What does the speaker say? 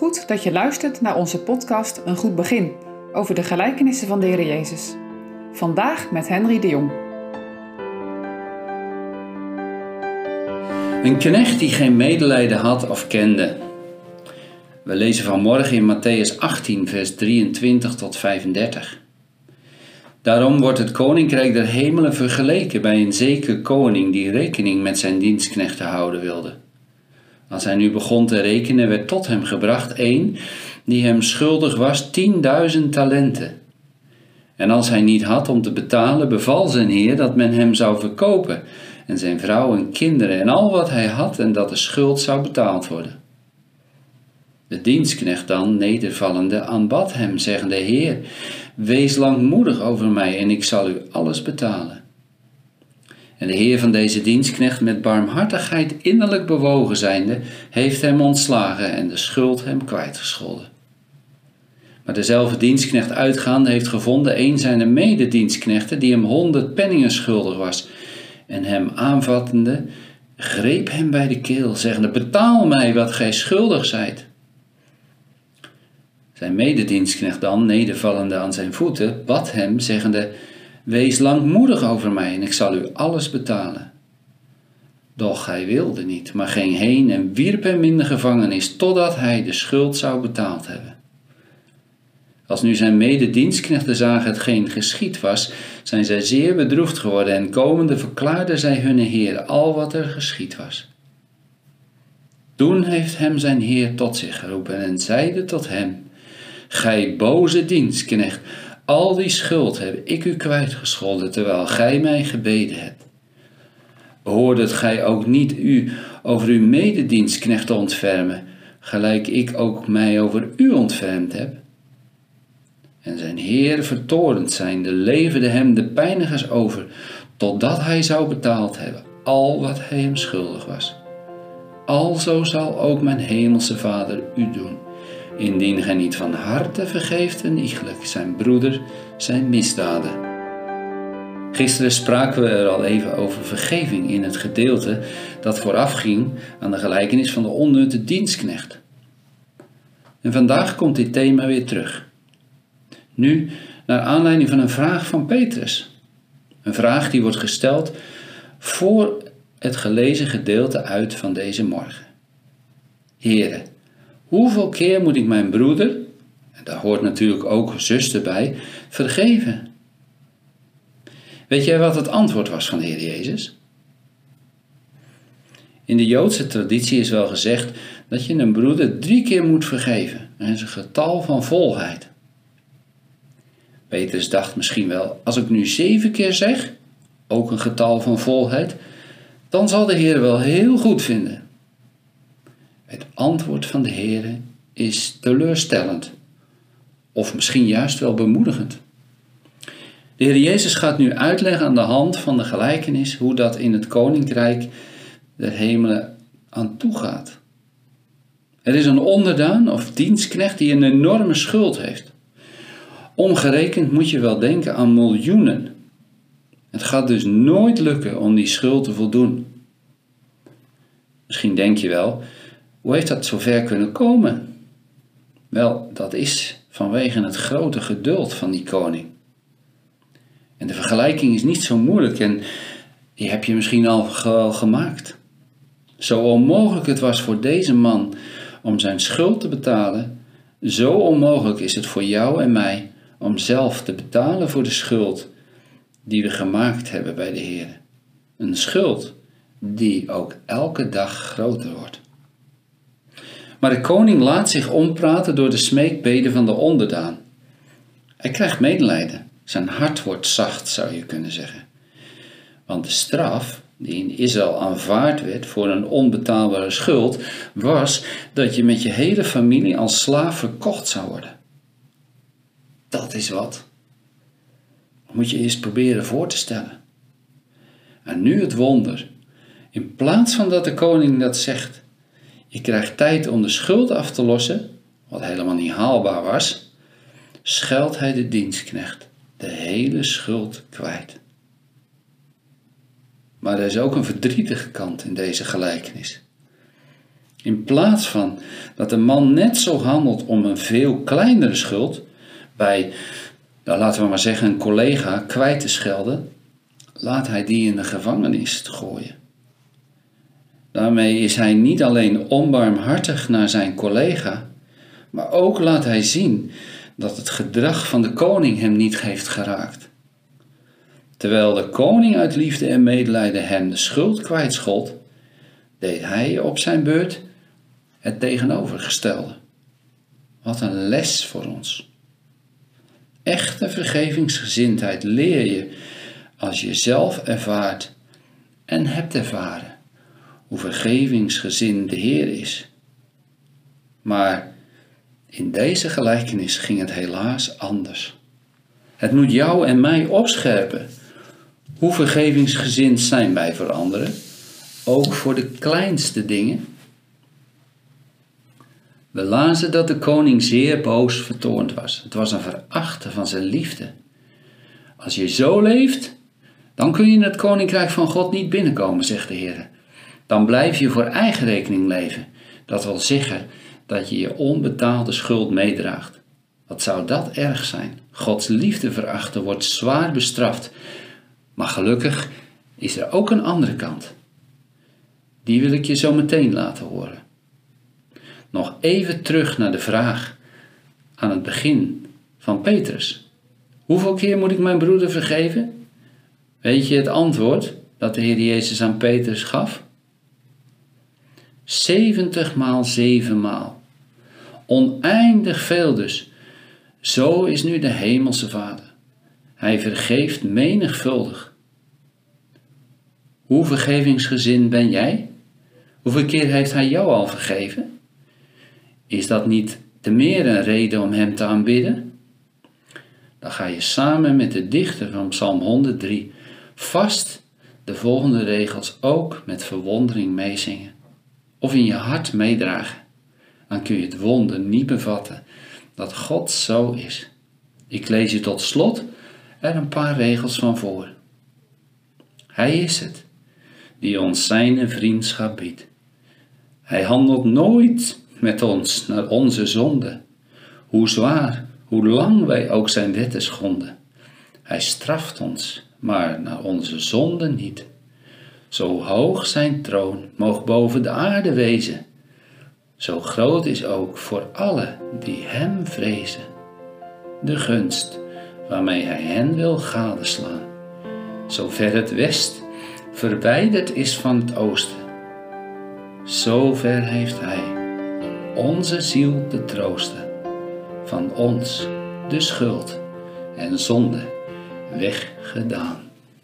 Goed dat je luistert naar onze podcast Een Goed Begin over de gelijkenissen van de Heer Jezus. Vandaag met Henry de Jong. Een knecht die geen medelijden had of kende. We lezen vanmorgen in Matthäus 18, vers 23 tot 35. Daarom wordt het koninkrijk der hemelen vergeleken bij een zeker koning die rekening met zijn dienstknechten houden wilde. Als hij nu begon te rekenen, werd tot hem gebracht een die hem schuldig was tienduizend talenten. En als hij niet had om te betalen, beval zijn heer dat men hem zou verkopen en zijn vrouw en kinderen en al wat hij had en dat de schuld zou betaald worden. De dienstknecht dan, nedervallende, aanbad hem, zeggende: Heer, wees langmoedig over mij en ik zal u alles betalen. En de heer van deze dienstknecht, met barmhartigheid innerlijk bewogen zijnde, heeft hem ontslagen en de schuld hem kwijtgescholden. Maar dezelfde dienstknecht uitgaande heeft gevonden een zijner mededienstknechten die hem honderd penningen schuldig was, en hem aanvattende, greep hem bij de keel, zeggende, betaal mij wat gij schuldig zijt. Zijn mededienstknecht dan, nedervallende aan zijn voeten, bad hem, zeggende, Wees langmoedig over mij en ik zal u alles betalen. Doch hij wilde niet, maar ging heen en wierp hem in de gevangenis totdat hij de schuld zou betaald hebben. Als nu zijn mededienstknechten zagen hetgeen geschied was, zijn zij zeer bedroefd geworden en komende verklaarden zij hun heer al wat er geschied was. Toen heeft hem zijn heer tot zich geroepen en zeide tot hem, Gij boze dienstknecht, al die schuld heb ik u kwijtgescholden, terwijl gij mij gebeden hebt. Behoordet gij ook niet u over uw mededienstknecht ontfermen, gelijk ik ook mij over u ontfermd heb? En zijn heer vertorend zijnde leverde hem de pijnigers over, totdat hij zou betaald hebben al wat hij hem schuldig was. Alzo zal ook mijn hemelse Vader u doen indien gij niet van harte vergeeft en iegelijk zijn broeder zijn misdaden. Gisteren spraken we er al even over vergeving in het gedeelte dat voorafging aan de gelijkenis van de onnutte dienstknecht. En vandaag komt dit thema weer terug. Nu naar aanleiding van een vraag van Petrus. Een vraag die wordt gesteld voor het gelezen gedeelte uit van deze morgen. Heren, Hoeveel keer moet ik mijn broeder, en daar hoort natuurlijk ook zuster bij, vergeven? Weet jij wat het antwoord was van de Heer Jezus? In de Joodse traditie is wel gezegd dat je een broeder drie keer moet vergeven. Dat is een getal van volheid. Petrus dacht misschien wel, als ik nu zeven keer zeg, ook een getal van volheid, dan zal de Heer wel heel goed vinden. Het antwoord van de Heer is teleurstellend, of misschien juist wel bemoedigend. De Heer Jezus gaat nu uitleggen aan de hand van de gelijkenis hoe dat in het koninkrijk der hemelen aan toe gaat. Er is een onderdaan of dienstknecht die een enorme schuld heeft. Omgerekend moet je wel denken aan miljoenen. Het gaat dus nooit lukken om die schuld te voldoen. Misschien denk je wel, hoe heeft dat zover kunnen komen? Wel, dat is vanwege het grote geduld van die koning. En de vergelijking is niet zo moeilijk en die heb je misschien al gemaakt. Zo onmogelijk het was voor deze man om zijn schuld te betalen, zo onmogelijk is het voor jou en mij om zelf te betalen voor de schuld die we gemaakt hebben bij de Heer. Een schuld die ook elke dag groter wordt. Maar de koning laat zich ompraten door de smeekbeden van de onderdaan. Hij krijgt medelijden. Zijn hart wordt zacht, zou je kunnen zeggen. Want de straf die in Israël aanvaard werd voor een onbetaalbare schuld, was dat je met je hele familie als slaaf verkocht zou worden. Dat is wat. moet je eerst proberen voor te stellen. En nu het wonder. In plaats van dat de koning dat zegt, je krijgt tijd om de schuld af te lossen, wat helemaal niet haalbaar was, scheldt hij de dienstknecht de hele schuld kwijt. Maar er is ook een verdrietige kant in deze gelijkenis. In plaats van dat de man net zo handelt om een veel kleinere schuld, bij, nou, laten we maar zeggen, een collega kwijt te schelden, laat hij die in de gevangenis gooien. Daarmee is hij niet alleen onbarmhartig naar zijn collega, maar ook laat hij zien dat het gedrag van de koning hem niet heeft geraakt. Terwijl de koning uit liefde en medelijden hem de schuld kwijtschold, deed hij op zijn beurt het tegenovergestelde. Wat een les voor ons. Echte vergevingsgezindheid leer je als je zelf ervaart en hebt ervaren hoe vergevingsgezind de Heer is. Maar in deze gelijkenis ging het helaas anders. Het moet jou en mij opscherpen. Hoe vergevingsgezind zijn wij voor anderen, ook voor de kleinste dingen. We lazen dat de koning zeer boos vertoond was. Het was een verachten van zijn liefde. Als je zo leeft, dan kun je in het koninkrijk van God niet binnenkomen, zegt de Heer. Dan blijf je voor eigen rekening leven. Dat wil zeggen dat je je onbetaalde schuld meedraagt. Wat zou dat erg zijn? Gods liefde verachten wordt zwaar bestraft. Maar gelukkig is er ook een andere kant. Die wil ik je zo meteen laten horen. Nog even terug naar de vraag aan het begin van Petrus. Hoeveel keer moet ik mijn broeder vergeven? Weet je het antwoord dat de Heer Jezus aan Petrus gaf? 70 maal 7 maal. Oneindig veel dus. Zo is nu de Hemelse Vader. Hij vergeeft menigvuldig. Hoe vergevingsgezind ben jij? Hoeveel keer heeft Hij jou al vergeven? Is dat niet te meer een reden om Hem te aanbidden? Dan ga je samen met de dichter van Psalm 103 vast de volgende regels ook met verwondering meezingen. Of in je hart meedragen. Dan kun je het wonder niet bevatten dat God zo is. Ik lees je tot slot er een paar regels van voor. Hij is het die ons zijn vriendschap biedt. Hij handelt nooit met ons naar onze zonde, hoe zwaar, hoe lang wij ook zijn wetten schonden. Hij straft ons, maar naar onze zonde niet. Zo hoog zijn troon moog boven de aarde wezen, zo groot is ook voor alle die hem vrezen de gunst waarmee hij hen wil gadeslaan, zover het west verwijderd is van het oosten. Zover heeft hij onze ziel te troosten, van ons de schuld en zonde weggedaan.